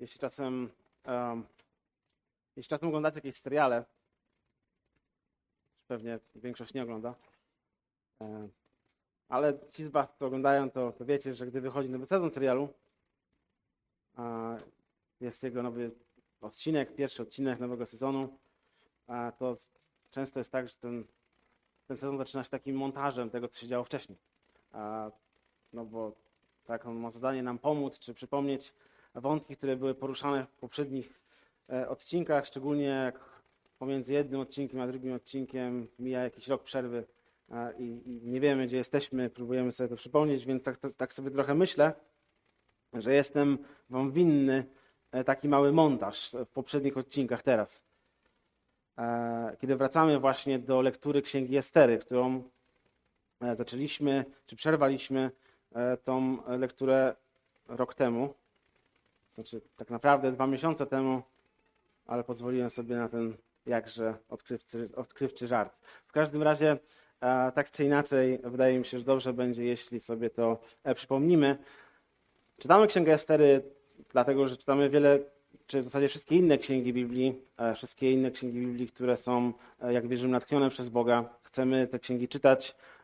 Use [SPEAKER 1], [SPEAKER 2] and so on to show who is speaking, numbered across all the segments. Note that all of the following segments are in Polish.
[SPEAKER 1] jeśli czasem, um, jeśli czasem oglądacie jakieś seriale, pewnie większość nie ogląda, e, ale ci z Was, co oglądają, to, to wiecie, że gdy wychodzi nowy sezon serialu, a jest jego nowy odcinek, pierwszy odcinek nowego sezonu, a to często jest tak, że ten, ten sezon zaczyna się takim montażem tego, co się działo wcześniej. A, no bo tak, on ma zadanie nam pomóc, czy przypomnieć wątki, które były poruszane w poprzednich e, odcinkach, szczególnie jak pomiędzy jednym odcinkiem a drugim odcinkiem mija jakiś rok przerwy i, nie wiemy, gdzie jesteśmy, próbujemy sobie to przypomnieć, więc tak, tak sobie trochę myślę, że jestem wam winny e, taki mały montaż w poprzednich odcinkach teraz. E, kiedy wracamy właśnie do lektury Księgi Estery, którą zaczęliśmy, czy przerwaliśmy tą lekturę rok temu, znaczy tak naprawdę dwa miesiące temu, ale pozwoliłem sobie na ten jakże odkrywczy, odkrywczy żart. W każdym razie, tak czy inaczej, wydaje mi się, że dobrze będzie, jeśli sobie to przypomnimy. Czytamy Księgę Estery, dlatego że czytamy wiele, czy w zasadzie wszystkie inne księgi Biblii, e, wszystkie inne księgi Biblii, które są, e, jak wierzymy, natchnione przez Boga. Chcemy te księgi czytać e,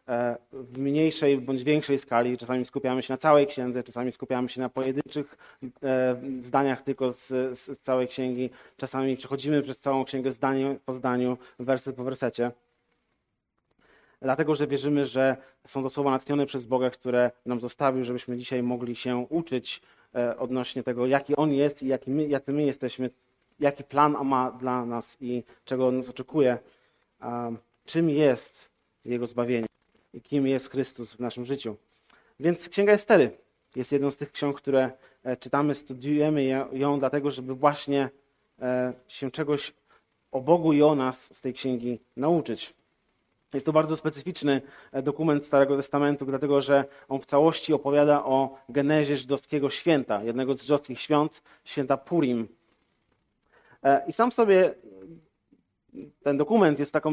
[SPEAKER 1] w mniejszej bądź większej skali. Czasami skupiamy się na całej księdze, czasami skupiamy się na pojedynczych zdaniach tylko z, z całej księgi. Czasami przechodzimy przez całą księgę zdanie po zdaniu, werset po wersecie dlatego że wierzymy, że są to słowa natchnione przez Boga, które nam zostawił, żebyśmy dzisiaj mogli się uczyć e, odnośnie tego, jaki On jest i jaki my, jacy my jesteśmy, jaki plan ma dla nas i czego On nas oczekuje, czym jest Jego zbawienie kim jest Chrystus w naszym życiu. Więc Księga Estery jest jedną z tych ksiąg, które e, czytamy, studiujemy ją dlatego, żeby właśnie e, się czegoś o Bogu i o nas z tej księgi nauczyć. Jest to bardzo specyficzny e, dokument Starego Testamentu, dlatego że on w całości opowiada o genezie żydowskiego święta, jednego z żydowskich świąt, święta Purim. I sam sobie ten dokument jest taką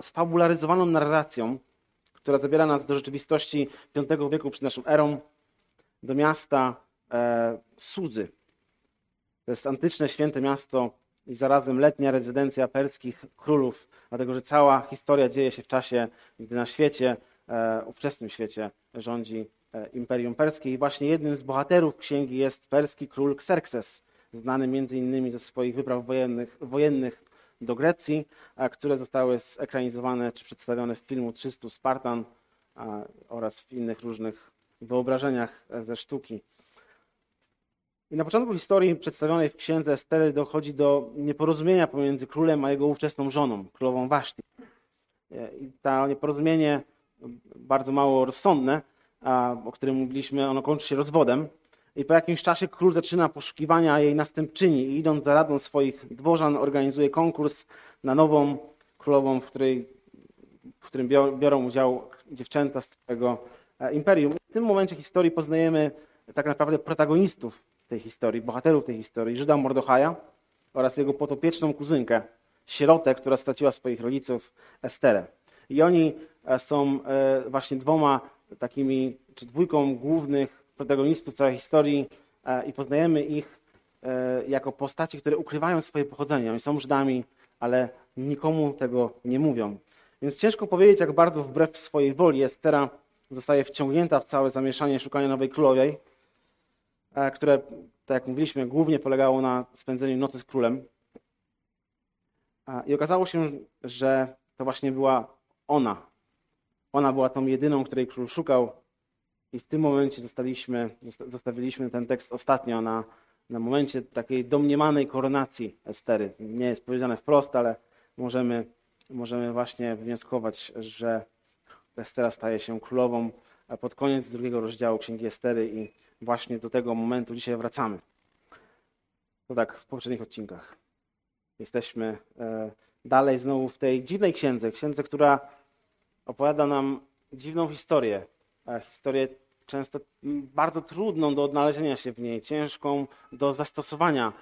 [SPEAKER 1] sfabularyzowaną narracją, która zabiera nas do rzeczywistości V wieku przed naszą erą, do miasta e, Sudzy. To jest antyczne, święte miasto i zarazem letnia rezydencja perskich królów, dlatego że cała historia dzieje się w czasie, gdy na świecie, e, ówczesnym świecie rządzi e, Imperium Perskie i właśnie jednym z bohaterów księgi jest perski król Xerxes, znany między innymi ze swoich wypraw wojennych, wojennych do Grecji, które zostały zekranizowane czy przedstawione w filmu 300 Spartan oraz w innych różnych wyobrażeniach e, ze sztuki. I na początku historii przedstawionej w księdze Estery dochodzi do nieporozumienia pomiędzy królem a jego ówczesną żoną, królową Waszti. I to nieporozumienie bardzo mało rozsądne, o którym mówiliśmy, ono kończy się rozwodem. I po jakimś czasie król zaczyna poszukiwania jej następczyni i idąc za radą swoich dworzan organizuje konkurs na nową królową, w, której, w którym biorą udział dziewczęta z całego e, imperium. W tym momencie historii poznajemy tak naprawdę protagonistów tej historii, bohaterów tej historii, Żyda Mordochaja oraz jego potopieczną kuzynkę, sierotę, która straciła swoich rodziców, Esterę. I oni e, są e, właśnie dwoma takimi, czy dwójką głównych protagonistów całej historii e, i poznajemy ich jako postaci, które ukrywają swoje pochodzenie. Oni są Żydami, ale nikomu tego nie mówią. Więc ciężko powiedzieć, jak bardzo wbrew swojej woli Estera zostaje wciągnięta w całe zamieszanie szukania nowej królowej, E, które, tak jak mówiliśmy, głównie polegało na spędzeniu nocy z królem. E, I okazało się, że to właśnie była ona. Ona była tą jedyną, której król szukał. I w tym momencie zostaliśmy, zostawiliśmy ten tekst ostatnio na, na momencie takiej domniemanej koronacji Estery. Nie jest powiedziane wprost, ale możemy, możemy właśnie wnioskować, że Estera staje się królową pod koniec drugiego rozdziału Księgi Estery i właśnie do tego momentu dzisiaj wracamy. To tak w poprzednich odcinkach. Jesteśmy e, dalej znowu w tej dziwnej księdze, księdze, która opowiada nam dziwną historię. Historię często bardzo trudną do odnalezienia się w niej, ciężką do zastosowania,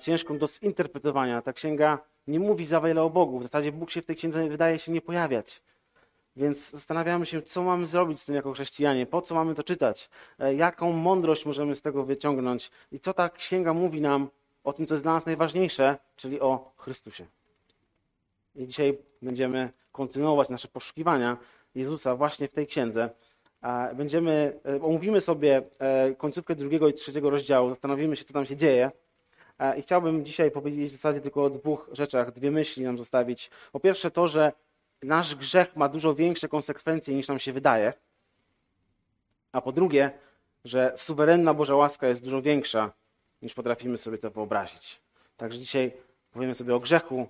[SPEAKER 1] ciężką do zinterpretowania. Ta księga nie mówi za wiele o Bogu. W zasadzie Bóg się w tej księdze wydaje się nie pojawiać. Więc zastanawiamy się, co mamy zrobić z tym jako chrześcijanie, po co mamy to czytać, e, jaką mądrość możemy z tego wyciągnąć i co ta księga mówi nam o tym, co jest dla nas najważniejsze, czyli o Chrystusie. I dzisiaj będziemy kontynuować nasze poszukiwania Jezusa właśnie w tej księdze. Będziemy, e, omówimy sobie e, końcówkę drugiego i trzeciego rozdziału, zastanowimy się, co tam się dzieje. I chciałbym dzisiaj powiedzieć w zasadzie tylko o dwóch rzeczach, dwie myśli nam zostawić. Po pierwsze to, że nasz grzech ma dużo większe konsekwencje niż nam się wydaje. A po drugie, że suwerenna Boża łaska jest dużo większa niż potrafimy sobie to wyobrazić. Także dzisiaj powiemy sobie o grzechu,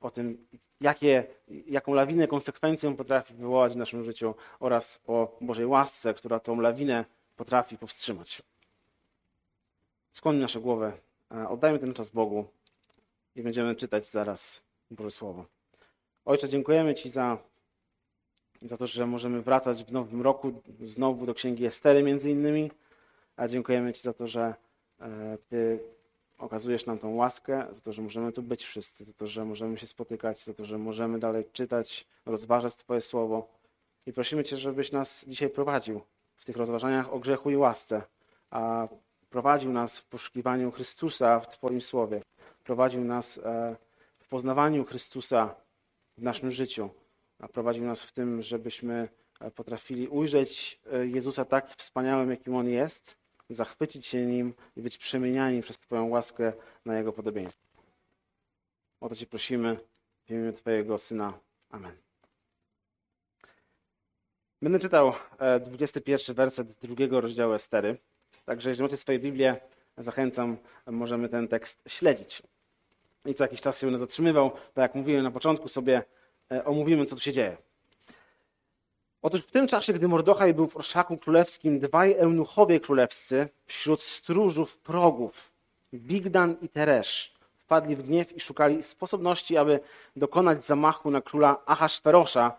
[SPEAKER 1] o tym, jakie, jaką lawinę konsekwencji on potrafi wywołać w naszym życiu oraz o Bożej łasce, która tą lawinę potrafi powstrzymać. Skłonimy nasze głowę, oddajmy ten czas Bogu i będziemy czytać zaraz Boże Słowo. Ojcze, dziękujemy Ci za, za to, że możemy wracać w nowym roku znowu do Księgi Estery między innymi, a dziękujemy Ci za to, że e, Ty okazujesz nam tą łaskę, za to, że możemy tu być wszyscy, za to, że możemy się spotykać, za to, że możemy dalej czytać, rozważać Twoje Słowo. I prosimy Cię, żebyś nas dzisiaj prowadził w tych rozważaniach o grzechu i łasce, a prowadził nas w poszukiwaniu Chrystusa w Twoim Słowie. Prowadził nas e, w poznawaniu Chrystusa w naszym życiu, a prowadził nas w tym, żebyśmy e, potrafili ujrzeć e, Jezusa tak wspaniałym, jakim On jest, zachwycić się Nim i być przemieniani przez Twoją łaskę na Jego podobieństwo. O to Cię prosimy w imieniu Twojego Syna. Amen. Będę czytał 21 e, werset drugiego rozdziału Estery. Także jeżeli macie swoje Biblię, zachęcam, możemy ten tekst śledzić i co jakiś czas się będę zatrzymywał, bo jak mówiłem na początku sobie, e, omówimy, co tu się dzieje. Otóż w tym czasie, gdy Mordochaj był w orszaku królewskim, dwaj eunuchowie królewscy wśród stróżów progów, Bigdan i Teresz, wpadli w gniew i szukali sposobności, aby dokonać zamachu na króla Ahasferosza.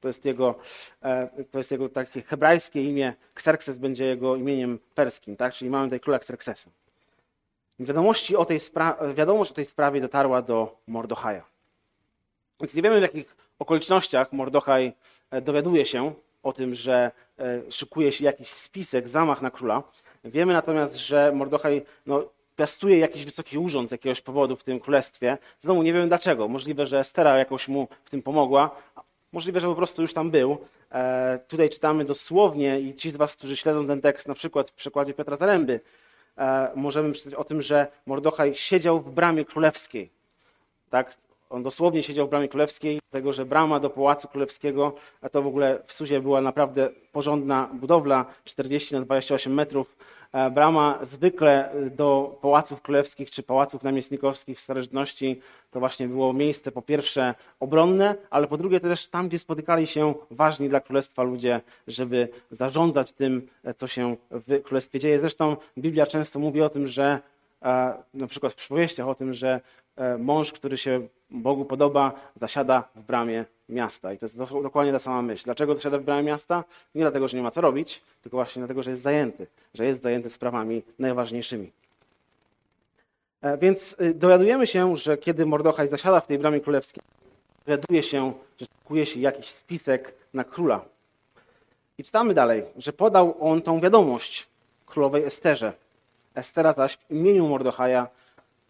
[SPEAKER 1] To jest jego, e, to jest jego takie hebrajskie imię. Xerxes będzie jego imieniem perskim, tak? czyli mamy tutaj króla Xerxesa. Wiadomości o tej wiadomość o tej sprawie dotarła do Mordochaja. Więc nie wiemy, w jakich okolicznościach Mordochaj e, dowiaduje się o tym, że e, szykuje się jakiś spisek, zamach na króla. Wiemy natomiast, że Mordochaj no, piastuje jakiś wysoki urząd z jakiegoś powodu w tym królestwie. Znowu nie wiemy dlaczego. Możliwe, że Estera jakoś mu w tym pomogła. Możliwe, że po prostu już tam był. E, tutaj czytamy dosłownie i ci z was, którzy śledzą ten tekst, na przykład w przekładzie Piotra Zaręby, E, możemy przeczytać o tym, że Mordochaj siedział w bramie królewskiej. Tak? On dosłownie siedział w bramie królewskiej, dlatego że brama do pałacu królewskiego, a to w ogóle w Suzie była naprawdę porządna budowla, 40 na 28 metrów. E, brama zwykle do pałaców królewskich czy pałaców namiestnikowskich w starożytności to właśnie było miejsce po pierwsze obronne, ale po drugie też tam, gdzie spotykali się ważni dla królestwa ludzie, żeby zarządzać tym, co się w królestwie dzieje. Zresztą Biblia często mówi o tym, że na przykład w przypowieściach o tym, że mąż, który się Bogu podoba, zasiada w bramie miasta. I to jest dokładnie ta sama myśl. Dlaczego zasiada w bramie miasta? Nie dlatego, że nie ma co robić, tylko właśnie dlatego, że jest zajęty, że jest zajęty sprawami najważniejszymi. E, więc y, dowiadujemy się, że kiedy Mordochaj zasiada w tej bramie królewskiej, dowiaduje się, że szykuje się jakiś spisek na króla. I czytamy dalej, że podał on tą wiadomość królowej Esterze. Estera zaś w imieniu Mordochaja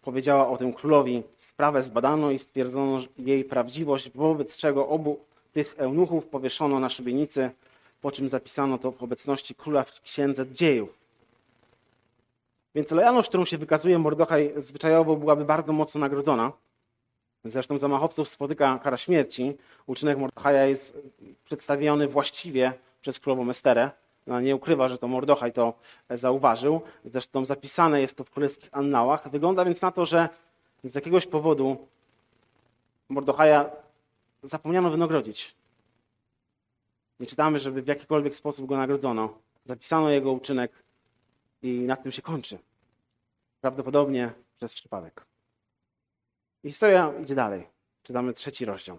[SPEAKER 1] powiedziała o tym królowi. Sprawę zbadano i stwierdzono jej prawdziwość, wobec czego obu tych eunuchów powieszono na szubienicy, po czym zapisano to w obecności króla w księdze dziejów. Więc lojalność, którą się wykazuje Mordochaj zwyczajowo byłaby bardzo mocno nagrodzona. Zresztą zamachowców spotyka kara śmierci. Uczynek Mordochaja jest przedstawiony właściwie przez królową Esterę. Ona nie ukrywa, że to Mordochaj to zauważył. Zresztą zapisane jest to w królewskich annałach. Wygląda więc na to, że z jakiegoś powodu Mordochaja zapomniano wynagrodzić. Nie czytamy, żeby w jakikolwiek sposób go nagrodzono. Zapisano jego uczynek i na tym się kończy. Prawdopodobnie przez przypadek. I historia idzie dalej. Czytamy trzeci rozdział.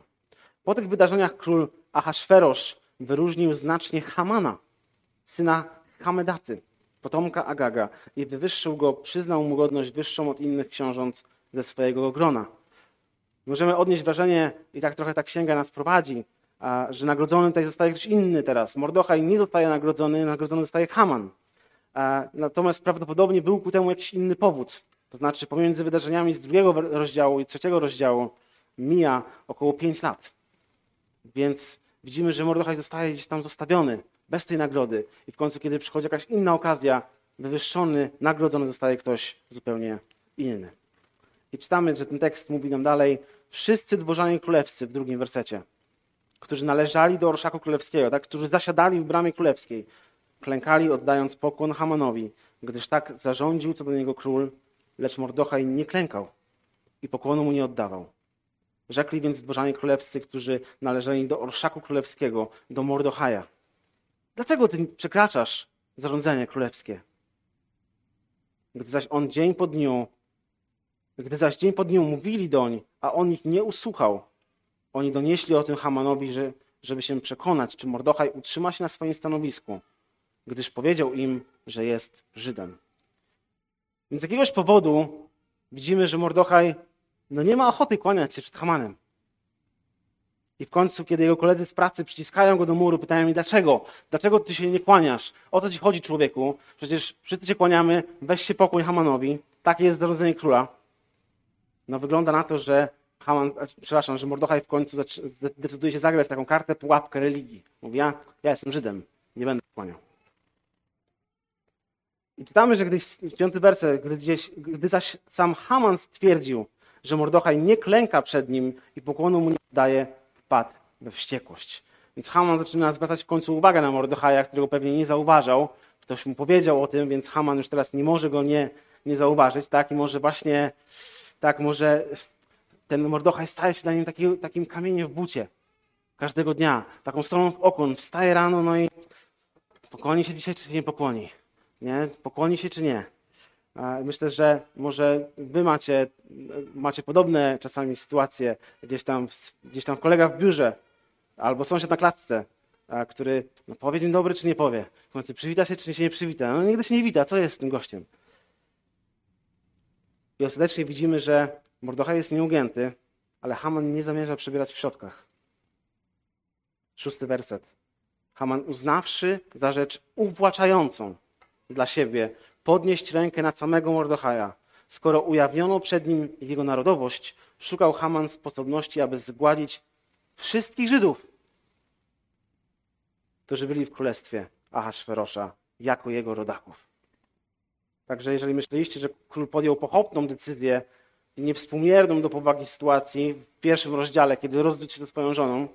[SPEAKER 1] Po tych wydarzeniach król Ahasferosz wyróżnił znacznie Hamana, syna Hamedaty, potomka Agaga, i wywyższył go, przyznał mu godność wyższą od innych książąt ze swojego grona. Możemy odnieść wrażenie, i tak trochę ta księga nas prowadzi, że nagrodzony tutaj zostaje ktoś inny teraz. Mordochaj nie zostaje nagrodzony, nagrodzony zostaje Haman. Natomiast prawdopodobnie był ku temu jakiś inny powód. To znaczy pomiędzy wydarzeniami z drugiego rozdziału i trzeciego rozdziału mija około pięć lat. Więc widzimy, że Mordochaj zostaje gdzieś tam zostawiony, bez tej nagrody. I w końcu, kiedy przychodzi jakaś inna okazja, wywyższony, nagrodzony zostaje ktoś zupełnie inny. I czytamy, że ten tekst mówi nam dalej, wszyscy dworzanie królewscy w drugim wersecie, którzy należali do orszaku królewskiego, tak, którzy zasiadali w bramie królewskiej, klękali oddając pokłon Hamanowi, gdyż tak zarządził co do niego król, lecz Mordochaj nie klękał i pokłonu mu nie oddawał. Rzekli więc dworzanie królewscy, którzy należeli do orszaku królewskiego, do Mordochaja. Dlaczego ty przekraczasz zarządzenie królewskie? Gdy zaś on dzień po dniu, gdy zaś dzień po dniu mówili doń, a on ich nie usłuchał, oni donieśli o tym Hamanowi, że, żeby się przekonać, czy Mordochaj utrzyma się na swoim stanowisku, gdyż powiedział im, że jest Żydem. Więc z jakiegoś powodu widzimy, że Mordochaj no nie ma ochoty kłaniać się przed Hamanem. I w końcu, kiedy jego koledzy z pracy przyciskają go do muru, pytają mi, dlaczego? Dlaczego ty się nie kłaniasz? O co ci chodzi, człowieku? Przecież wszyscy się kłaniamy, weź się pokój Hamanowi. Takie jest zarządzenie króla. No wygląda na to, że Haman, przepraszam, że Mordochaj w końcu decyduje się zagrać taką kartę, pułapkę religii. Mówi, ja, ja jestem Żydem, nie będę kłaniał. I czytamy, że gdy, piąty werset, gdy, gdzieś, gdy zaś sam Haman stwierdził, że Mordochaj nie klęka przed nim i pokłonu mu nie daje, wpadł we wściekłość. Więc Haman zaczyna zwracać w końcu uwagę na Mordochaja, którego pewnie nie zauważał. Ktoś mu powiedział o tym, więc Haman już teraz nie może go nie, nie zauważyć, tak? I może właśnie, tak, może ten Mordochaj staje się dla nim taki, takim kamieniem w bucie. Każdego dnia, taką stroną w okon. Wstaje rano, no i pokłoni się dzisiaj, czy nie pokłoni? Nie? Pokłoni się, czy nie? Myślę, że może wy macie, macie podobne czasami sytuacje, gdzieś tam, gdzieś tam kolega w biurze albo sąsiad na klatce, który no, powie dzień dobry, czy nie powie. W końcu przywita się, czy się nie przywita. No nigdy się nie wita. Co jest z tym gościem? I ostatecznie widzimy, że Mordochaj jest nieugięty, ale Haman nie zamierza przebierać w środkach. Szósty werset. Haman uznawszy za rzecz uwłaczającą dla siebie podnieść rękę na samego Mordochaja. Skoro ujawniono przed nim jego narodowość, szukał Haman sposobności, aby zgładzić wszystkich Żydów, którzy byli w królestwie Ahasferosza, jako jego rodaków. Także jeżeli myśleliście, że król podjął pochopną decyzję i niewspółmierną do powagi sytuacji w pierwszym rozdziale, kiedy rozwiódł się ze swoją żoną,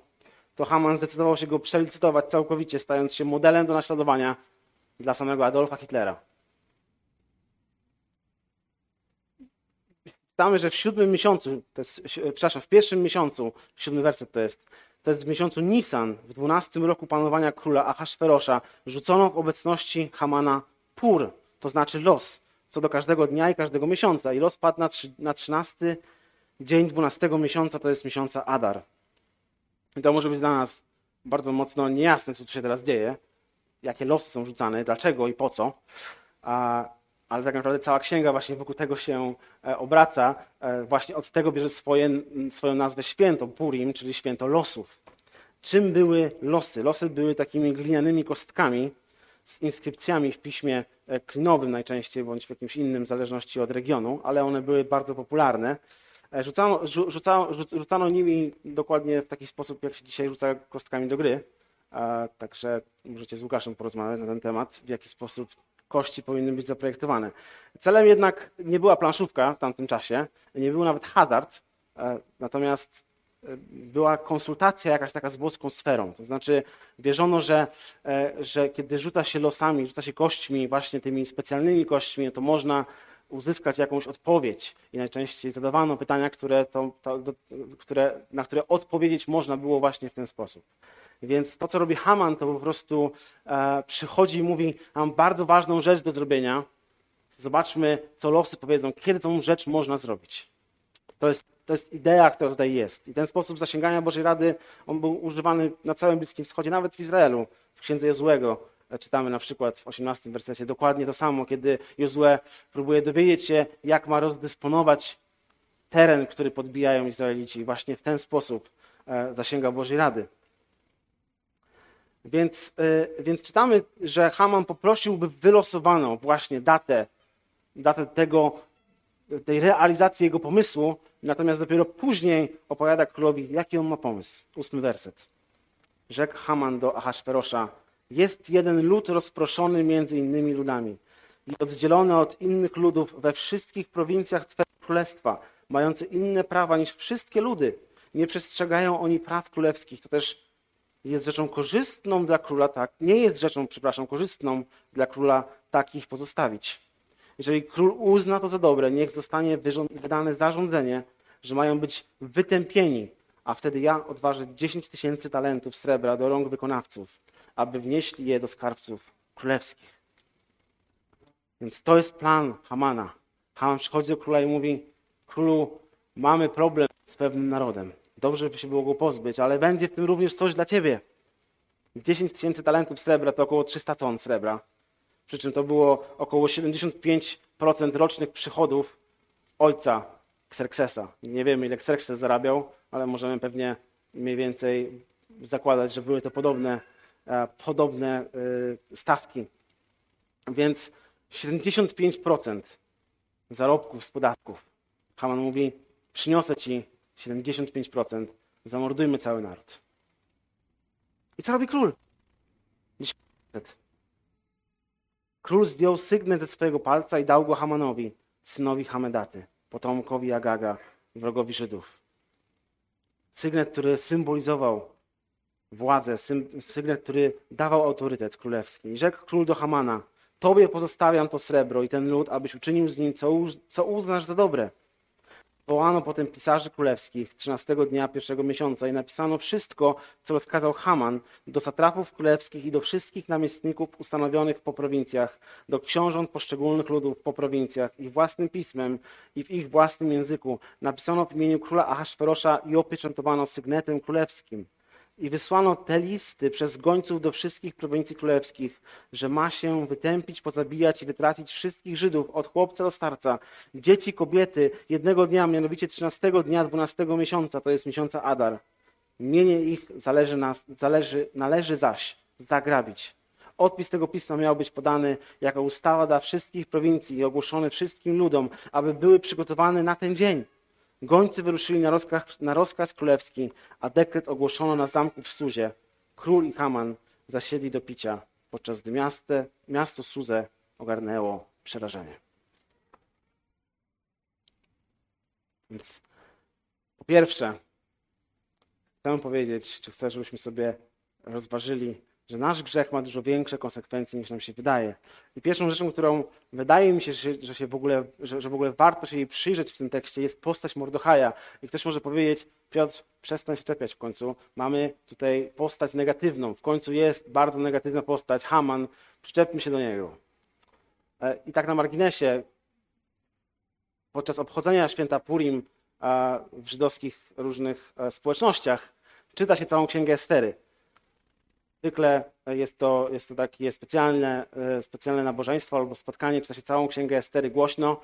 [SPEAKER 1] to Haman zdecydował się go przelicytować całkowicie, stając się modelem do naśladowania dla samego Adolfa Hitlera. Czytamy, że w siódmym miesiącu, to jest, przepraszam, w pierwszym miesiącu, siódmy werset to jest, to jest w miesiącu Nisan, w dwunastym roku panowania króla Ahasferosza, rzucono w obecności Hamana pur, to znaczy los, co do każdego dnia i każdego miesiąca. I los padł na, na 13 dzień dwunastego miesiąca, to jest miesiąca Adar. I to może być dla nas bardzo mocno niejasne, co tu się teraz dzieje, jakie losy są rzucane, dlaczego i po co. A ale tak naprawdę cała księga właśnie wokół tego się e, obraca. E, właśnie od tego bierze swoje, swoją nazwę święto, Purim, czyli święto losów. Czym były losy? Losy były takimi glinianymi kostkami z inskrypcjami w piśmie e, klinowym najczęściej, bądź w jakimś innym, w zależności od regionu, ale one były bardzo popularne. Rzucano, rzucano, rzucano nimi dokładnie w taki sposób, jak się dzisiaj rzuca kostkami do gry. Także możecie z Łukaszem porozmawiać na ten temat, w jaki sposób kości powinny być zaprojektowane. Celem jednak nie była planszówka w tamtym czasie, nie był nawet hazard, e, natomiast e, była konsultacja jakaś taka z boską sferą. To znaczy wierzono, że, e, że kiedy rzuca się losami, rzuca się kośćmi, właśnie tymi specjalnymi kośćmi, to można uzyskać jakąś odpowiedź. I najczęściej zadawano pytania, które to, to, które, na które odpowiedzieć można było właśnie w ten sposób. Więc to, co robi Haman, to po prostu e, przychodzi i mówi: Mam bardzo ważną rzecz do zrobienia. Zobaczmy, co losy powiedzą, kiedy tą rzecz można zrobić. To jest, to jest idea, która tutaj jest. I ten sposób zasięgania Bożej Rady, on był używany na całym Bliskim Wschodzie, nawet w Izraelu, w księdze Jozłego. E, czytamy na przykład w 18 wersecie dokładnie to samo, kiedy Jozue próbuje dowiedzieć się, jak ma rozdysponować teren, który podbijają Izraelici. Właśnie w ten sposób e, zasięga Bożej Rady. Więc, y, więc czytamy, że Haman poprosił, by wylosowano właśnie datę, datę tego, tej realizacji jego pomysłu, natomiast dopiero później opowiada królowi, jaki on ma pomysł. Ósmy werset. Rzekł Haman do Ahasferosza, jest jeden lud rozproszony między innymi ludami i oddzielony od innych ludów we wszystkich prowincjach Twojego królestwa, mający inne prawa niż wszystkie ludy. Nie przestrzegają oni praw królewskich. To też jest rzeczą korzystną dla króla, tak? Nie jest rzeczą, przepraszam, korzystną dla króla takich pozostawić. Jeżeli król uzna to za dobre, niech zostanie wydane zarządzenie, że mają być wytępieni, a wtedy ja odważę 10 tysięcy talentów srebra do rąk wykonawców, aby wnieśli je do skarbców królewskich. Więc to jest plan Hamana. Haman przychodzi do króla i mówi: Królu, mamy problem z pewnym narodem. Dobrze by się było go pozbyć, ale będzie w tym również coś dla ciebie. 10 tysięcy talentów srebra to około 300 ton srebra. Przy czym to było około 75% rocznych przychodów ojca Xerxesa. Nie wiemy, ile Xerxes zarabiał, ale możemy pewnie mniej więcej zakładać, że były to podobne, podobne e, stawki. Więc 75% zarobków z podatków. Haman mówi, przyniosę ci 75%, zamordujmy cały naród. I co robi król? Król zdjął sygnet ze swojego palca i dał go Hamanowi, synowi Hamedaty, potomkowi Agaga, wrogowi Żydów. Sygnet, który symbolizował władzę, sygnet, który dawał autorytet królewski. I rzekł król do Hamana, Tobie pozostawiam to srebro i ten lud, abyś uczynił z nim, co, co uznasz za dobre. Wołano potem pisarzy królewskich 13 dnia pierwszego miesiąca i napisano wszystko, co rozkazał Haman do satrapów królewskich i do wszystkich namiestników ustanowionych po prowincjach, do książąt poszczególnych ludów po prowincjach, ich własnym pismem i w ich własnym języku. Napisano w imieniu króla Ahasferosza i opieczętowano sygnetem królewskim. I wysłano te listy przez gońców do wszystkich prowincji królewskich, że ma się wytępić, pozabijać i wytracić wszystkich Żydów, od chłopca do starca, dzieci, kobiety, jednego dnia, mianowicie 13 dnia 12 miesiąca, to jest miesiąca Adar. Mienie ich zależy, nas, zależy, należy zaś zagrabić. Odpis tego pisma miał być podany jako ustawa dla wszystkich prowincji i ogłoszony wszystkim ludom, aby były przygotowane na ten dzień. Gońcy wyruszyli na rozkaz, na rozkaz królewski, a dekret ogłoszono na zamku w Suzie. Król i Haman zasiedli do picia, podczas gdy miaste, miasto Suzę ogarnęło przerażenie. Więc po pierwsze, chcę powiedzieć, czy chcę, żebyśmy sobie rozważyli że nasz grzech ma dużo większe konsekwencje niż nam się wydaje. I pierwszą rzeczą, którą wydaje mi się, że, się w, ogóle, że, że w ogóle warto się jej przyjrzeć w tym tekście, jest postać Mordochaja. I ktoś może powiedzieć, Piotr, przestań się czepiać w końcu. Mamy tutaj postać negatywną. W końcu jest bardzo negatywna postać, Haman. Przyczepmy się do niego. E, I tak na marginesie, podczas obchodzenia święta Purim w żydowskich różnych e, społecznościach, czyta się całą księgę Estery. Zwykle jest to, jest to takie specjalne, e, specjalne nabożeństwo albo spotkanie, czyta się całą księgę Estery głośno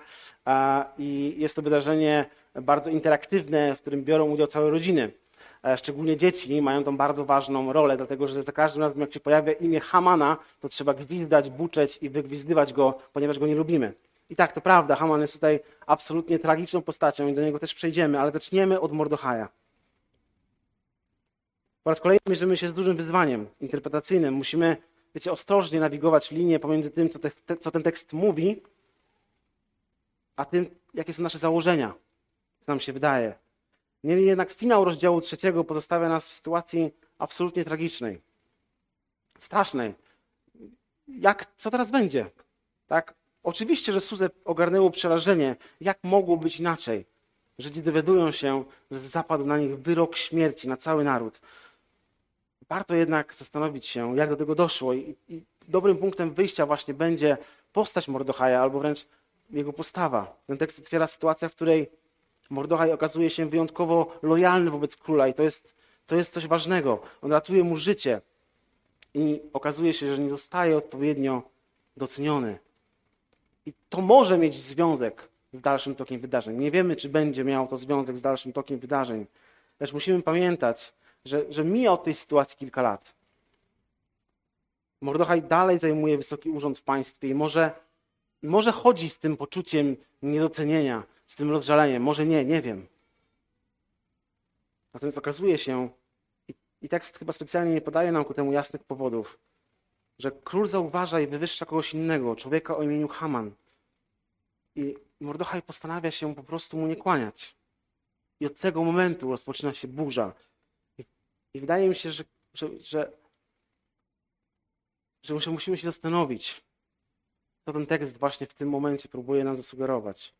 [SPEAKER 1] i jest to wydarzenie bardzo interaktywne, w którym biorą udział całe rodziny. E, szczególnie dzieci mają tą bardzo ważną rolę, dlatego że za każdym razem, jak się pojawia imię Hamana, to trzeba gwizdać, buczeć i wygwizdywać go, ponieważ go nie lubimy. I tak, to prawda, Haman jest tutaj absolutnie tragiczną postacią i do niego też przejdziemy, ale zaczniemy od Mordochaja. Po raz kolejny mierzymy się z dużym wyzwaniem interpretacyjnym. Musimy, wiecie, ostrożnie nawigować linię pomiędzy tym, co, te, co ten tekst mówi, a tym, jakie są nasze założenia, co nam się wydaje. Niemniej jednak finał rozdziału trzeciego pozostawia nas w sytuacji absolutnie tragicznej, strasznej. Jak, co teraz będzie? Tak? Oczywiście, że Suzę ogarnęło przerażenie. Jak mogło być inaczej? Żydzi dowiadują się, że zapadł na nich wyrok śmierci na cały naród warto jednak zastanowić się, jak do tego doszło. I, i dobrym punktem wyjścia właśnie będzie postać Mordochaja, albo wręcz jego postawa. Ten tekst otwiera sytuacja, w której Mordochaj okazuje się wyjątkowo lojalny wobec króla i to jest, to jest coś ważnego. On ratuje mu życie i okazuje się, że nie zostaje odpowiednio doceniony. I to może mieć związek z dalszym tokiem wydarzeń. Nie wiemy, czy będzie miał to związek z dalszym tokiem wydarzeń. Lecz musimy pamiętać, że, że mija od tej sytuacji kilka lat. Mordochaj dalej zajmuje wysoki urząd w państwie i może, może chodzi z tym poczuciem niedocenienia, z tym rozżaleniem, może nie, nie wiem. Natomiast okazuje się, i, i tekst chyba specjalnie nie podaje nam ku temu jasnych powodów, że król zauważa i wywyższa kogoś innego, człowieka o imieniu Haman. I Mordochaj postanawia się po prostu mu nie kłaniać. I od tego momentu rozpoczyna się burza. I, wydaje mi się, że, że, że, że musimy się zastanowić, co ten tekst właśnie w tym momencie próbuje nam zasugerować.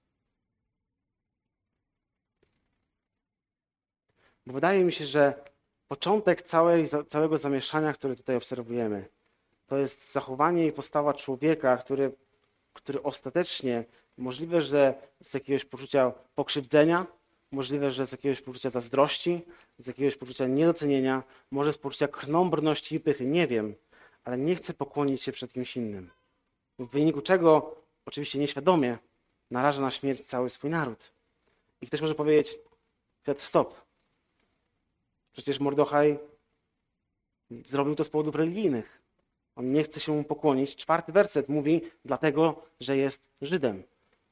[SPEAKER 1] Bo wydaje mi się, że początek całej, całego zamieszania, które tutaj obserwujemy, to jest zachowanie i postawa człowieka, który, który ostatecznie możliwe, że z jakiegoś poczucia pokrzywdzenia, możliwe, że z jakiegoś poczucia zazdrości, z jakiegoś poczucia niedocenienia, może z poczucia krnąbrności i pychy, nie wiem, ale nie chce pokłonić się przed kimś innym. W wyniku czego, oczywiście nieświadomie, naraża na śmierć cały swój naród. I ktoś może powiedzieć, Piotr, stop. Przecież Mordochaj zrobił to z powodów religijnych. On nie chce się mu pokłonić. Czwarty werset mówi, dlatego, że jest Żydem.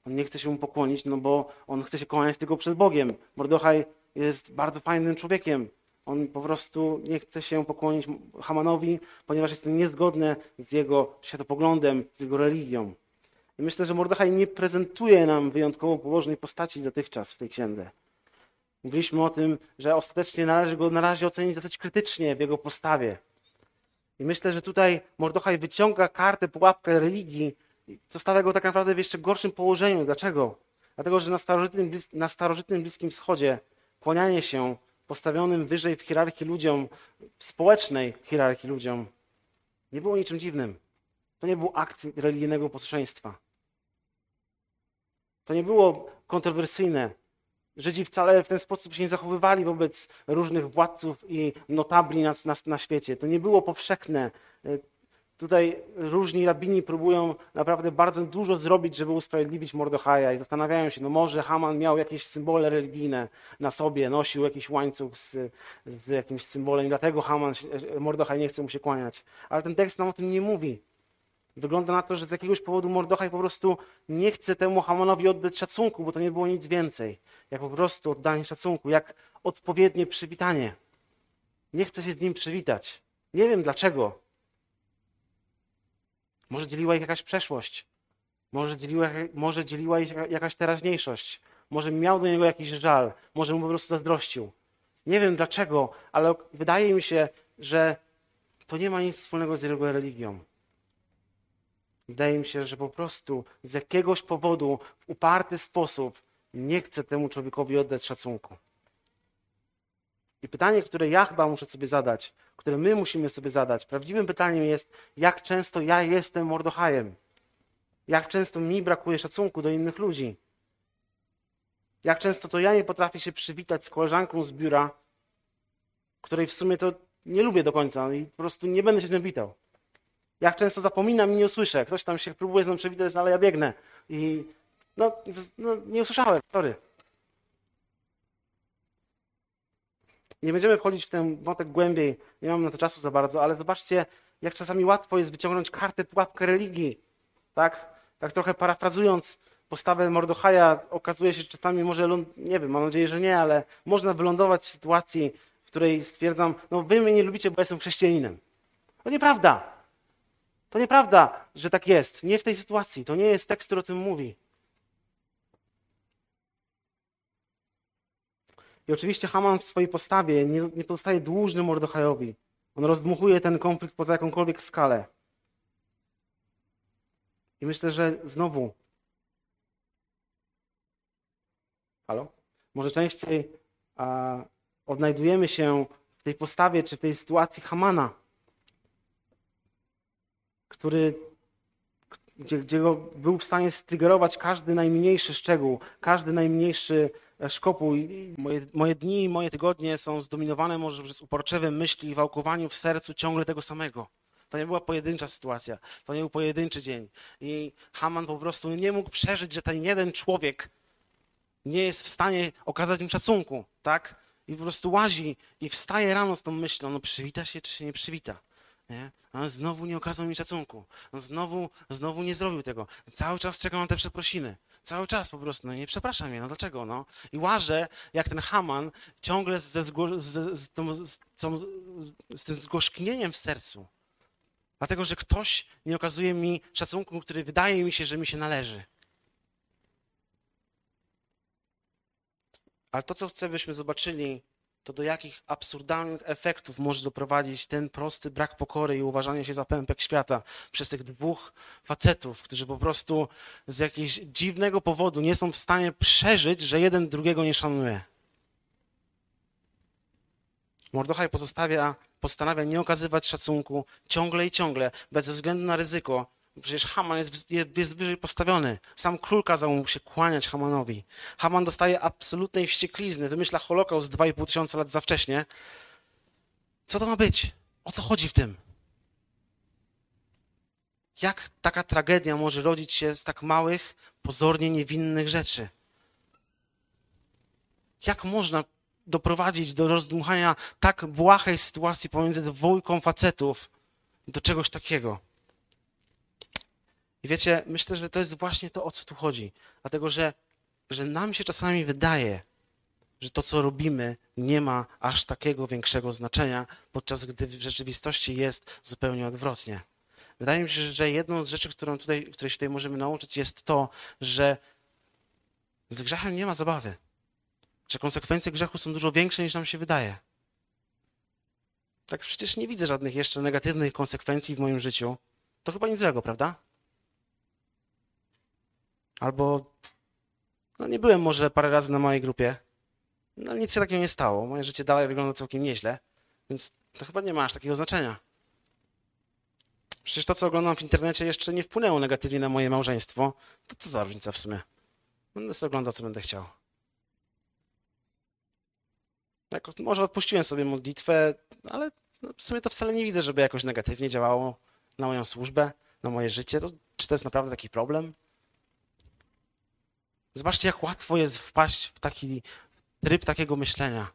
[SPEAKER 1] On nie chce się mu pokłonić, no bo on chce się kłaniać tylko przed Bogiem. Mordochaj jest bardzo fajnym człowiekiem. On po prostu nie chce się pokłonić Hamanowi, ponieważ jest to niezgodne z jego światopoglądem, z jego religią. I myślę, że Mordechaj nie prezentuje nam wyjątkowo położnej postaci dotychczas w tej księdze. Mówiliśmy o tym, że ostatecznie należy go na razie ocenić dosyć krytycznie w jego postawie. I myślę, że tutaj Mordochaj wyciąga kartę, pułapkę religii zostawia go tak naprawdę w jeszcze gorszym położeniu. Dlaczego? Dlatego, że na starożytnym, na starożytnym Bliskim Wschodzie kłanianie się postawionym wyżej w hierarchii ludziom, w społecznej hierarchii ludziom, nie było niczym dziwnym. To nie był akt religijnego posłuszeństwa. To nie było kontrowersyjne. Żydzi wcale w ten sposób się nie zachowywali wobec różnych władców i notabli na, na, na świecie. To nie było powszechne. Tutaj różni rabini próbują naprawdę bardzo dużo zrobić, żeby usprawiedliwić Mordechaja i zastanawiają się, no może Haman miał jakieś symbole religijne na sobie, nosił jakiś łańcuch z, z jakimś symbolem i dlatego Haman, Mordechaj nie chce mu się kłaniać. Ale ten tekst nam o tym nie mówi. Wygląda na to, że z jakiegoś powodu Mordechaj po prostu nie chce temu Hamanowi oddać szacunku, bo to nie było nic więcej. Jak po prostu oddanie szacunku, jak odpowiednie przywitanie. Nie chce się z nim przywitać. Nie wiem dlaczego. Może dzieliła ich jakaś przeszłość. Może dzieliła, może dzieliła ich jakaś teraźniejszość. Może miał do niego jakiś żal. Może mu po prostu zazdrościł. Nie wiem dlaczego, ale wydaje mi się, że to nie ma nic wspólnego z jego religią. Wydaje mi się, że po prostu z jakiegoś powodu w uparty sposób nie chce temu człowiekowi oddać szacunku. I pytanie, które ja chyba muszę sobie zadać, które my musimy sobie zadać, prawdziwym pytaniem jest, jak często ja jestem Mordochajem? Jak często mi brakuje szacunku do innych ludzi? Jak często to ja nie potrafię się przywitać z koleżanką z biura, której w sumie to nie lubię do końca i po prostu nie będę się z nią witał. Jak często zapominam i nie usłyszę. Ktoś tam się próbuje z nią przywitać, ale ja biegnę. I no, no nie usłyszałem, sorry. Nie będziemy wchodzić w ten wątek głębiej, nie mam na to czasu za bardzo, ale zobaczcie, jak czasami łatwo jest wyciągnąć kartę, pułapkę religii. Tak? Tak trochę parafrazując postawę Mordochaja, okazuje się, że czasami może, nie wiem, mam nadzieję, że nie, ale można wylądować w sytuacji, w której stwierdzam, no wy mnie nie lubicie, bo jestem chrześcijaninem. To nieprawda. To nieprawda, że tak jest. Nie w tej sytuacji. To nie jest tekst, który o tym mówi. I oczywiście Haman w swojej postawie nie, nie pozostaje dłużny Mordechajowi. On rozdmuchuje ten konflikt poza jakąkolwiek skalę. I myślę, że znowu. Halo? Może częściej a, odnajdujemy się w tej postawie czy w tej sytuacji Hamana, który gdzie, gdzie go był w stanie strygerować każdy najmniejszy szczegół, każdy najmniejszy szkopuł. Moje, moje dni i moje tygodnie są zdominowane może przez uporczywe myśli i wałkowaniu w sercu ciągle tego samego. To nie była pojedyncza sytuacja, to nie był pojedynczy dzień. I Haman po prostu nie mógł przeżyć, że ten jeden człowiek nie jest w stanie okazać mu szacunku, tak? I po prostu łazi i wstaje rano z tą myślą, no przywita się czy się nie przywita.
[SPEAKER 2] Nie? On znowu nie okazał mi szacunku. On znowu, znowu nie zrobił tego. Cały czas czekam na te przeprosiny. Cały czas po prostu, no nie przepraszam mnie, no dlaczego, no? I łażę, jak ten Haman, ciągle ze, zgło- z, z, tą, z, tą, z tym zgorzknieniem w sercu. Dlatego, że ktoś nie okazuje mi szacunku, który wydaje mi się, że mi się należy. Ale to, co chcę, byśmy zobaczyli, to do jakich absurdalnych efektów może doprowadzić ten prosty brak pokory i uważania się za pępek świata przez tych dwóch facetów, którzy po prostu z jakiegoś dziwnego powodu nie są w stanie przeżyć, że jeden drugiego nie szanuje. Mordechaj pozostawia, postanawia nie okazywać szacunku ciągle i ciągle, bez względu na ryzyko. Przecież Haman jest, jest, wyżej postawiony. Sam król kazał mu się kłaniać Hamanowi. Haman dostaje absolutnej wścieklizny, wymyśla Holokaust 2,5 tysiąca lat za wcześnie. Co to ma być? O co chodzi w tym? Jak taka tragedia może rodzić się z tak małych, pozornie niewinnych rzeczy? Jak można doprowadzić do rozdmuchania tak błahej sytuacji pomiędzy dwójką facetów do czegoś takiego? Wiecie, myślę, że to jest właśnie to, o co tu chodzi. Dlatego, że, że nam się czasami wydaje, że to, co robimy, nie ma aż takiego większego znaczenia, podczas gdy w rzeczywistości jest zupełnie odwrotnie. Wydaje mi się, że jedną z rzeczy, którą tutaj, której się tutaj możemy nauczyć, jest to, że z grzechem nie ma zabawy. Że konsekwencje grzechu są dużo większe niż nam się wydaje. Tak przecież nie widzę żadnych jeszcze negatywnych konsekwencji w moim życiu. To chyba nic złego, prawda? Albo no nie byłem może parę razy na mojej grupie. No nic się takiego nie stało. Moje życie dalej wygląda całkiem nieźle, więc to chyba nie ma aż takiego znaczenia. Przecież to, co oglądam w internecie, jeszcze nie wpłynęło negatywnie na moje małżeństwo. To co za różnica w sumie? Będę sobie oglądał, co będę chciał. Jako, może odpuściłem sobie modlitwę, ale no, w sumie to wcale nie widzę, żeby jakoś negatywnie działało na moją służbę, na moje życie. To, czy to jest naprawdę taki problem? Zobaczcie, jak łatwo jest wpaść w taki tryb takiego myślenia.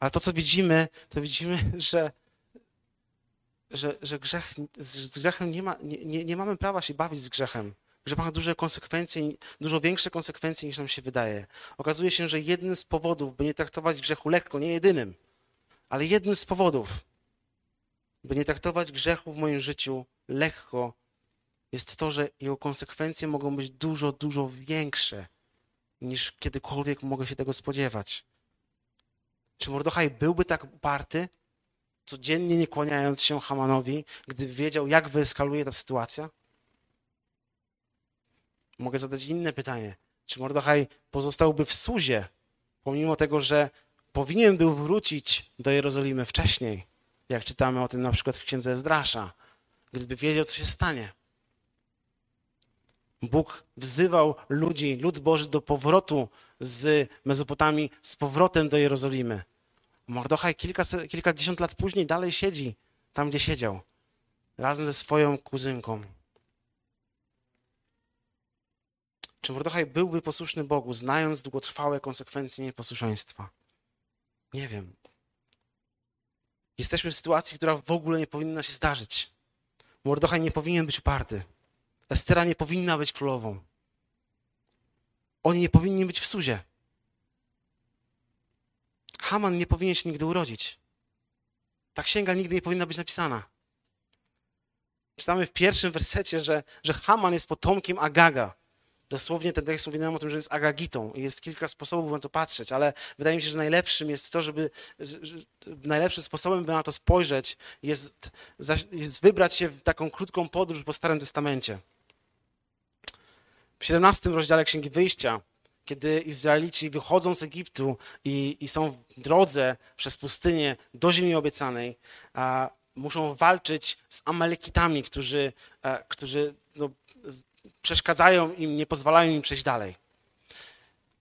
[SPEAKER 2] Ale to, co widzimy, to widzimy, że, że, że grzech, z grzechem nie, ma, nie, nie, nie mamy prawa się bawić z grzechem. Grzech ma duże konsekwencje, dużo większe konsekwencje niż nam się wydaje. Okazuje się, że jednym z powodów, by nie traktować grzechu lekko, nie jedynym, ale jednym z powodów, by nie traktować grzechu w moim życiu lekko, jest to, że jego konsekwencje mogą być dużo, dużo większe niż kiedykolwiek mogę się tego spodziewać. Czy Mordechaj byłby tak uparty, codziennie nie kłaniając się Hamanowi, gdyby wiedział, jak wyeskaluje ta sytuacja? Mogę zadać inne pytanie. Czy Mordechaj pozostałby w Suzie, pomimo tego, że powinien był wrócić do Jerozolimy wcześniej, jak czytamy o tym na przykład w księdze Ezdrasza, gdyby wiedział, co się stanie? Bóg wzywał ludzi, lud Boży do powrotu z Mezopotamii, z powrotem do Jerozolimy. Mordochaj kilka, kilkadziesiąt lat później dalej siedzi tam, gdzie siedział, razem ze swoją kuzynką. Czy Mordochaj byłby posłuszny Bogu, znając długotrwałe konsekwencje nieposłuszeństwa? Nie wiem. Jesteśmy w sytuacji, która w ogóle nie powinna się zdarzyć. Mordochaj nie powinien być uparty. Estera nie powinna być królową. Oni nie powinni być w Suzie. Haman nie powinien się nigdy urodzić. Ta księga nigdy nie powinna być napisana. Czytamy w pierwszym wersecie, że, że Haman jest potomkiem Agaga. Dosłownie ten tekst mówi nam o tym, że jest agagitą i jest kilka sposobów na to patrzeć, ale wydaje mi się, że najlepszym jest to, żeby że, że najlepszym sposobem, by na to spojrzeć, jest, jest wybrać się w taką krótką podróż po Starym Testamencie. W 17 rozdziale Księgi Wyjścia, kiedy Izraelici wychodzą z Egiptu i, i są w drodze przez pustynię do ziemi obiecanej, a, muszą walczyć z Amalekitami, którzy, a, którzy no, przeszkadzają im, nie pozwalają im przejść dalej.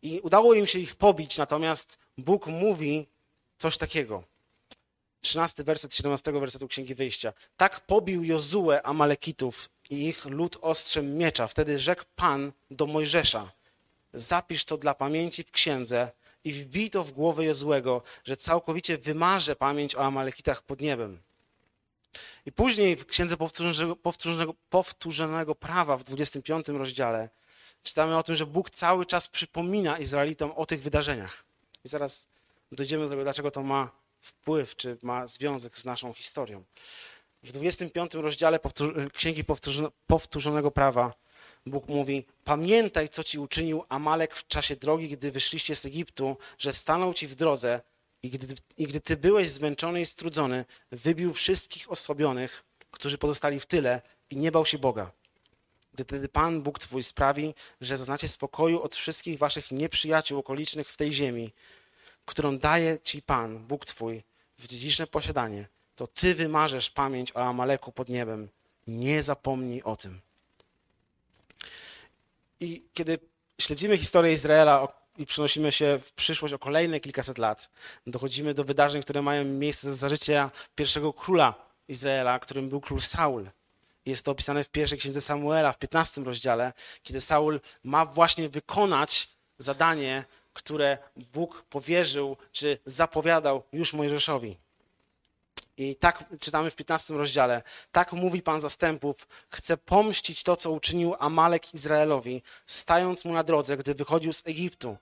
[SPEAKER 2] I udało im się ich pobić, natomiast Bóg mówi coś takiego. 13 werset 17 wersetu Księgi Wyjścia. Tak pobił Jozue Amalekitów ich lud ostrzem miecza. Wtedy rzekł Pan do Mojżesza, zapisz to dla pamięci w księdze i wbij to w głowę Jozłego, że całkowicie wymarzę pamięć o Amalekitach pod niebem. I później w Księdze Powtórzonego, powtórzonego, powtórzonego Prawa w 25 rozdziale czytamy o tym, że Bóg cały czas przypomina Izraelitom o tych wydarzeniach. I zaraz dojdziemy do tego, dlaczego to ma wpływ, czy ma związek z naszą historią. W 25 rozdziale powtór- Księgi Powtórzone- Powtórzonego Prawa Bóg mówi: Pamiętaj, co ci uczynił Amalek w czasie drogi, gdy wyszliście z Egiptu, że stanął ci w drodze i gdy, i gdy ty byłeś zmęczony i strudzony, wybił wszystkich osłabionych, którzy pozostali w tyle i nie bał się Boga. Gdy wtedy Pan Bóg twój sprawi, że zaznacie spokoju od wszystkich waszych nieprzyjaciół okolicznych w tej ziemi, którą daje ci Pan, Bóg twój, w dziedziczne posiadanie, to ty wymarzesz pamięć o Amaleku pod niebem. Nie zapomnij o tym. I kiedy śledzimy historię Izraela i przenosimy się w przyszłość o kolejne kilkaset lat, dochodzimy do wydarzeń, które mają miejsce za życia pierwszego króla Izraela, którym był król Saul. Jest to opisane w pierwszej księdze Samuela, w 15 rozdziale, kiedy Saul ma właśnie wykonać zadanie, które Bóg powierzył czy zapowiadał już Mojżeszowi. I tak czytamy w 15 rozdziale. Tak mówi Pan zastępów: Chce pomścić to, co uczynił Amalek Izraelowi, stając mu na drodze, gdy wychodził z Egiptu.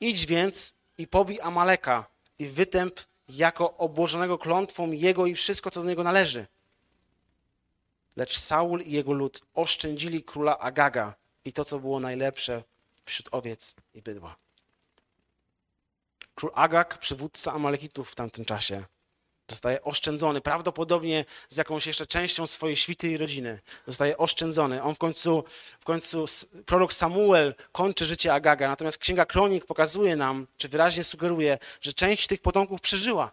[SPEAKER 2] Idź więc i pobij Amaleka i wytęp jako obłożonego klątwą jego i wszystko, co do niego należy. Lecz Saul i jego lud oszczędzili króla Agaga i to, co było najlepsze wśród owiec i bydła. Król Agag, przywódca Amalekitów w tamtym czasie, zostaje oszczędzony, prawdopodobnie z jakąś jeszcze częścią swojej świty i rodziny. Zostaje oszczędzony. On w końcu, w końcu prorok Samuel kończy życie Agaga, natomiast Księga Kronik pokazuje nam, czy wyraźnie sugeruje, że część tych potomków przeżyła.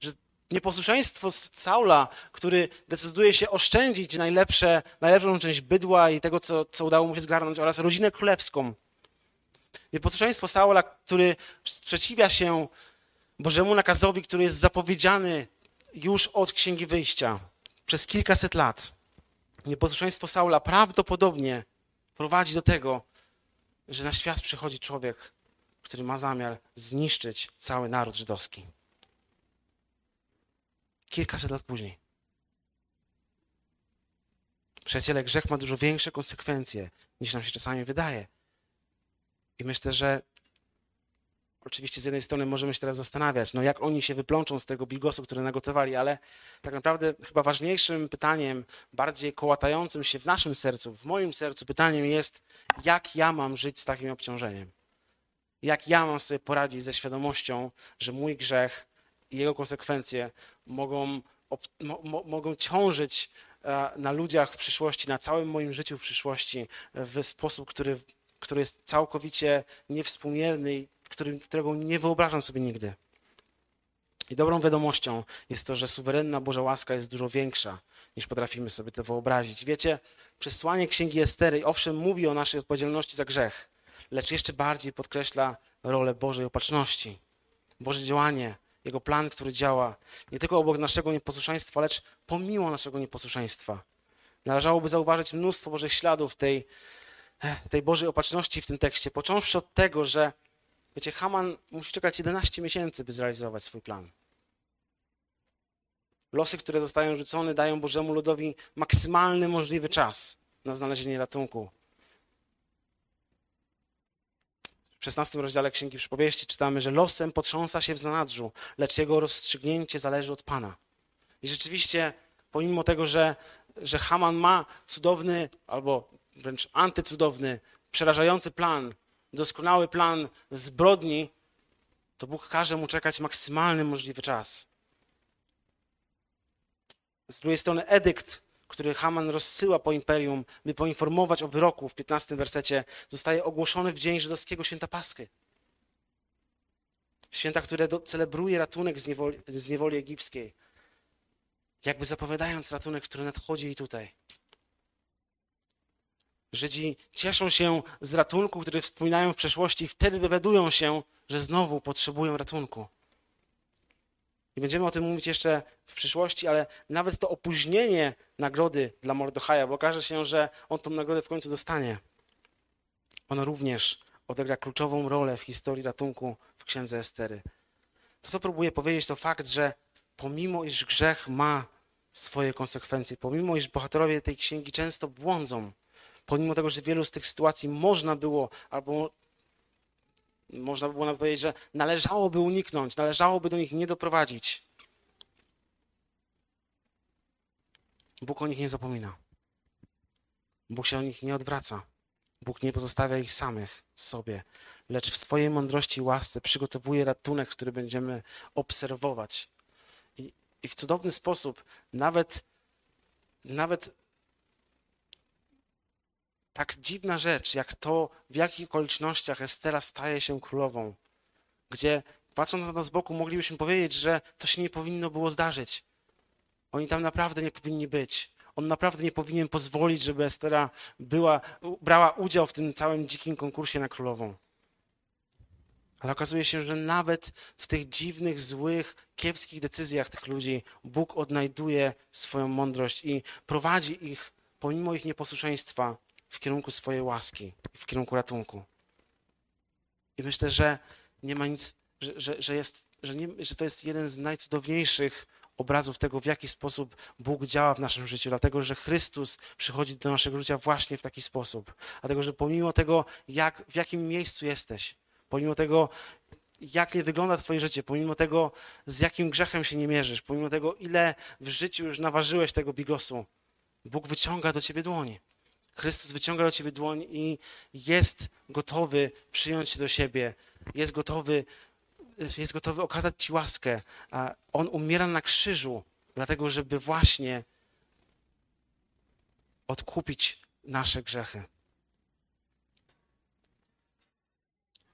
[SPEAKER 2] Że nieposłuszeństwo Saula, który decyduje się oszczędzić najlepsze, najlepszą część bydła i tego, co, co udało mu się zgarnąć, oraz rodzinę królewską. Nieposłuszeństwo Saula, który sprzeciwia się Bożemu nakazowi, który jest zapowiedziany już od Księgi Wyjścia przez kilkaset lat. Nieposłuszeństwo Saula prawdopodobnie prowadzi do tego, że na świat przychodzi człowiek, który ma zamiar zniszczyć cały naród żydowski. Kilkaset lat później. Przyjaciele, grzech ma dużo większe konsekwencje, niż nam się czasami wydaje. I myślę, że Oczywiście z jednej strony możemy się teraz zastanawiać, no jak oni się wyplączą z tego bigosu, który nagotowali, ale tak naprawdę chyba ważniejszym pytaniem, bardziej kołatającym się w naszym sercu, w moim sercu pytaniem jest, jak ja mam żyć z takim obciążeniem? Jak ja mam sobie poradzić ze świadomością, że mój grzech i jego konsekwencje mogą, mo, mo, mogą ciążyć e, na ludziach w przyszłości, na całym moim życiu w przyszłości w sposób, który, który jest całkowicie niewspółmierny którego nie wyobrażam sobie nigdy. I dobrą wiadomością jest to, że suwerenna Boża łaska jest dużo większa, niż potrafimy sobie to wyobrazić. Wiecie, przesłanie Księgi Estery, owszem, mówi o naszej odpowiedzialności za grzech, lecz jeszcze bardziej podkreśla rolę Bożej opatrzności, Boże działanie, Jego plan, który działa nie tylko obok naszego nieposłuszeństwa, lecz pomimo naszego nieposłuszeństwa. Należałoby zauważyć mnóstwo Bożych śladów tej, tej Bożej opatrzności w tym tekście, począwszy od tego, że Wiecie, Haman musi czekać 11 miesięcy, by zrealizować swój plan. Losy, które zostają rzucone, dają Bożemu ludowi maksymalny możliwy czas na znalezienie ratunku. W 16 rozdziale Księgi Przypowieści czytamy, że losem potrząsa się w zanadrzu, lecz jego rozstrzygnięcie zależy od Pana. I rzeczywiście, pomimo tego, że, że Haman ma cudowny albo wręcz antycudowny, przerażający plan, doskonały plan zbrodni, to Bóg każe mu czekać maksymalny możliwy czas. Z drugiej strony edykt, który Haman rozsyła po imperium, by poinformować o wyroku w 15 wersecie, zostaje ogłoszony w dzień żydowskiego święta Paschy. Święta, które do, celebruje ratunek z niewoli, z niewoli egipskiej, jakby zapowiadając ratunek, który nadchodzi i tutaj. Żydzi cieszą się z ratunku, który wspominają w przeszłości i wtedy dowiadują się, że znowu potrzebują ratunku. I będziemy o tym mówić jeszcze w przyszłości, ale nawet to opóźnienie nagrody dla Mordechaja, bo okaże się, że on tą nagrodę w końcu dostanie. Ono również odegra kluczową rolę w historii ratunku w księdze Estery. To, co próbuję powiedzieć, to fakt, że pomimo iż grzech ma swoje konsekwencje. Pomimo, iż bohaterowie tej księgi często błądzą, pomimo tego, że wielu z tych sytuacji można było, albo można by było nawet powiedzieć, że należałoby uniknąć, należałoby do nich nie doprowadzić. Bóg o nich nie zapomina. Bóg się o nich nie odwraca. Bóg nie pozostawia ich samych sobie, lecz w swojej mądrości i łasce przygotowuje ratunek, który będziemy obserwować. I, i w cudowny sposób, nawet, nawet tak dziwna rzecz, jak to, w jakich okolicznościach Estera staje się królową, gdzie patrząc na to z boku, moglibyśmy powiedzieć, że to się nie powinno było zdarzyć. Oni tam naprawdę nie powinni być. On naprawdę nie powinien pozwolić, żeby Estera była, brała udział w tym całym dzikim konkursie na królową. Ale okazuje się, że nawet w tych dziwnych, złych, kiepskich decyzjach tych ludzi Bóg odnajduje swoją mądrość i prowadzi ich, pomimo ich nieposłuszeństwa, w kierunku swojej łaski, w kierunku ratunku. I myślę, że nie ma nic, że, że, że, jest, że, nie, że to jest jeden z najcudowniejszych obrazów tego, w jaki sposób Bóg działa w naszym życiu, dlatego że Chrystus przychodzi do naszego życia właśnie w taki sposób. Dlatego, że pomimo tego, jak, w jakim miejscu jesteś, pomimo tego, jak nie wygląda Twoje życie, pomimo tego, z jakim grzechem się nie mierzysz, pomimo tego, ile w życiu już naważyłeś tego bigosu, Bóg wyciąga do Ciebie dłoń. Chrystus wyciąga do Ciebie dłoń i jest gotowy przyjąć Cię do siebie, jest gotowy jest gotowy okazać Ci łaskę. A On umiera na krzyżu, dlatego żeby właśnie odkupić nasze grzechy.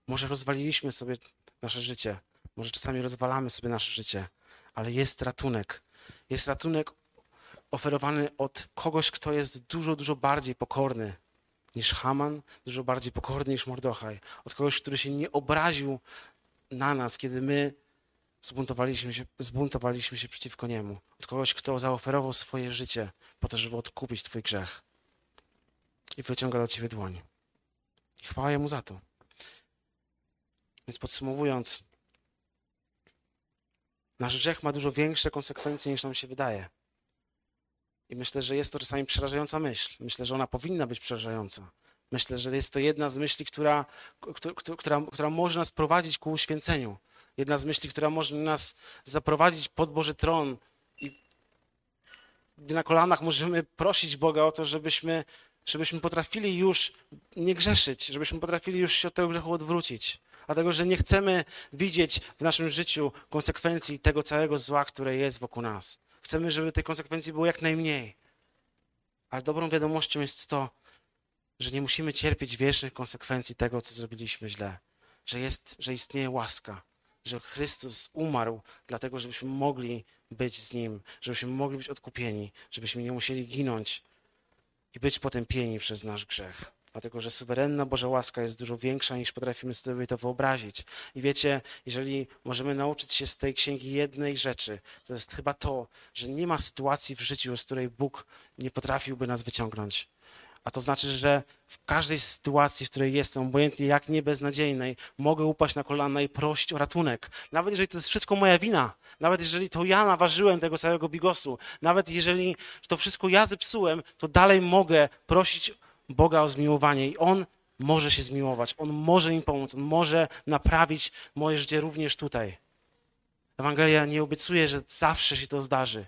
[SPEAKER 2] Może rozwaliliśmy sobie nasze życie, może czasami rozwalamy sobie nasze życie, ale jest ratunek. Jest ratunek oferowany od kogoś, kto jest dużo, dużo bardziej pokorny niż Haman, dużo bardziej pokorny niż Mordochaj. Od kogoś, który się nie obraził na nas, kiedy my zbuntowaliśmy się, zbuntowaliśmy się przeciwko Niemu. Od kogoś, kto zaoferował swoje życie po to, żeby odkupić Twój grzech. I wyciąga do Ciebie dłoń. I chwała Jemu za to. Więc podsumowując, nasz grzech ma dużo większe konsekwencje niż nam się wydaje. I myślę, że jest to czasami przerażająca myśl. Myślę, że ona powinna być przerażająca. Myślę, że jest to jedna z myśli, która, która, która może nas prowadzić ku uświęceniu. Jedna z myśli, która może nas zaprowadzić pod Boży tron i na kolanach możemy prosić Boga o to, żebyśmy, żebyśmy potrafili już nie grzeszyć, żebyśmy potrafili już się od tego grzechu odwrócić. Dlatego, że nie chcemy widzieć w naszym życiu konsekwencji tego całego zła, które jest wokół nas. Chcemy, żeby tej konsekwencji było jak najmniej. Ale dobrą wiadomością jest to, że nie musimy cierpieć wiecznych konsekwencji tego, co zrobiliśmy źle. Że, jest, że istnieje łaska, że Chrystus umarł dlatego, żebyśmy mogli być z Nim, żebyśmy mogli być odkupieni, żebyśmy nie musieli ginąć i być potępieni przez nasz grzech dlatego że suwerenna Boża łaska jest dużo większa niż potrafimy sobie to wyobrazić. I wiecie, jeżeli możemy nauczyć się z tej księgi jednej rzeczy, to jest chyba to, że nie ma sytuacji w życiu, z której Bóg nie potrafiłby nas wyciągnąć. A to znaczy, że w każdej sytuacji, w której jestem, obojętnie jak nie beznadziejnej, mogę upaść na kolana i prosić o ratunek. Nawet jeżeli to jest wszystko moja wina, nawet jeżeli to ja naważyłem tego całego bigosu, nawet jeżeli to wszystko ja zepsułem, to dalej mogę prosić Boga o zmiłowanie i On może się zmiłować, On może im pomóc, On może naprawić moje życie również tutaj. Ewangelia nie obiecuje, że zawsze się to zdarzy.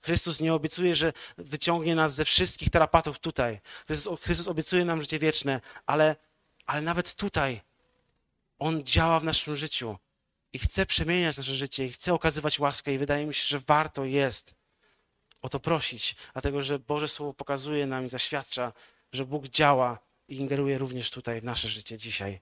[SPEAKER 2] Chrystus nie obiecuje, że wyciągnie nas ze wszystkich tarapatów tutaj. Chrystus, Chrystus obiecuje nam życie wieczne, ale, ale nawet tutaj On działa w naszym życiu i chce przemieniać nasze życie i chce okazywać łaskę i wydaje mi się, że warto jest o to prosić, dlatego że Boże Słowo pokazuje nam i zaświadcza, że Bóg działa i ingeruje również tutaj w nasze życie dzisiaj.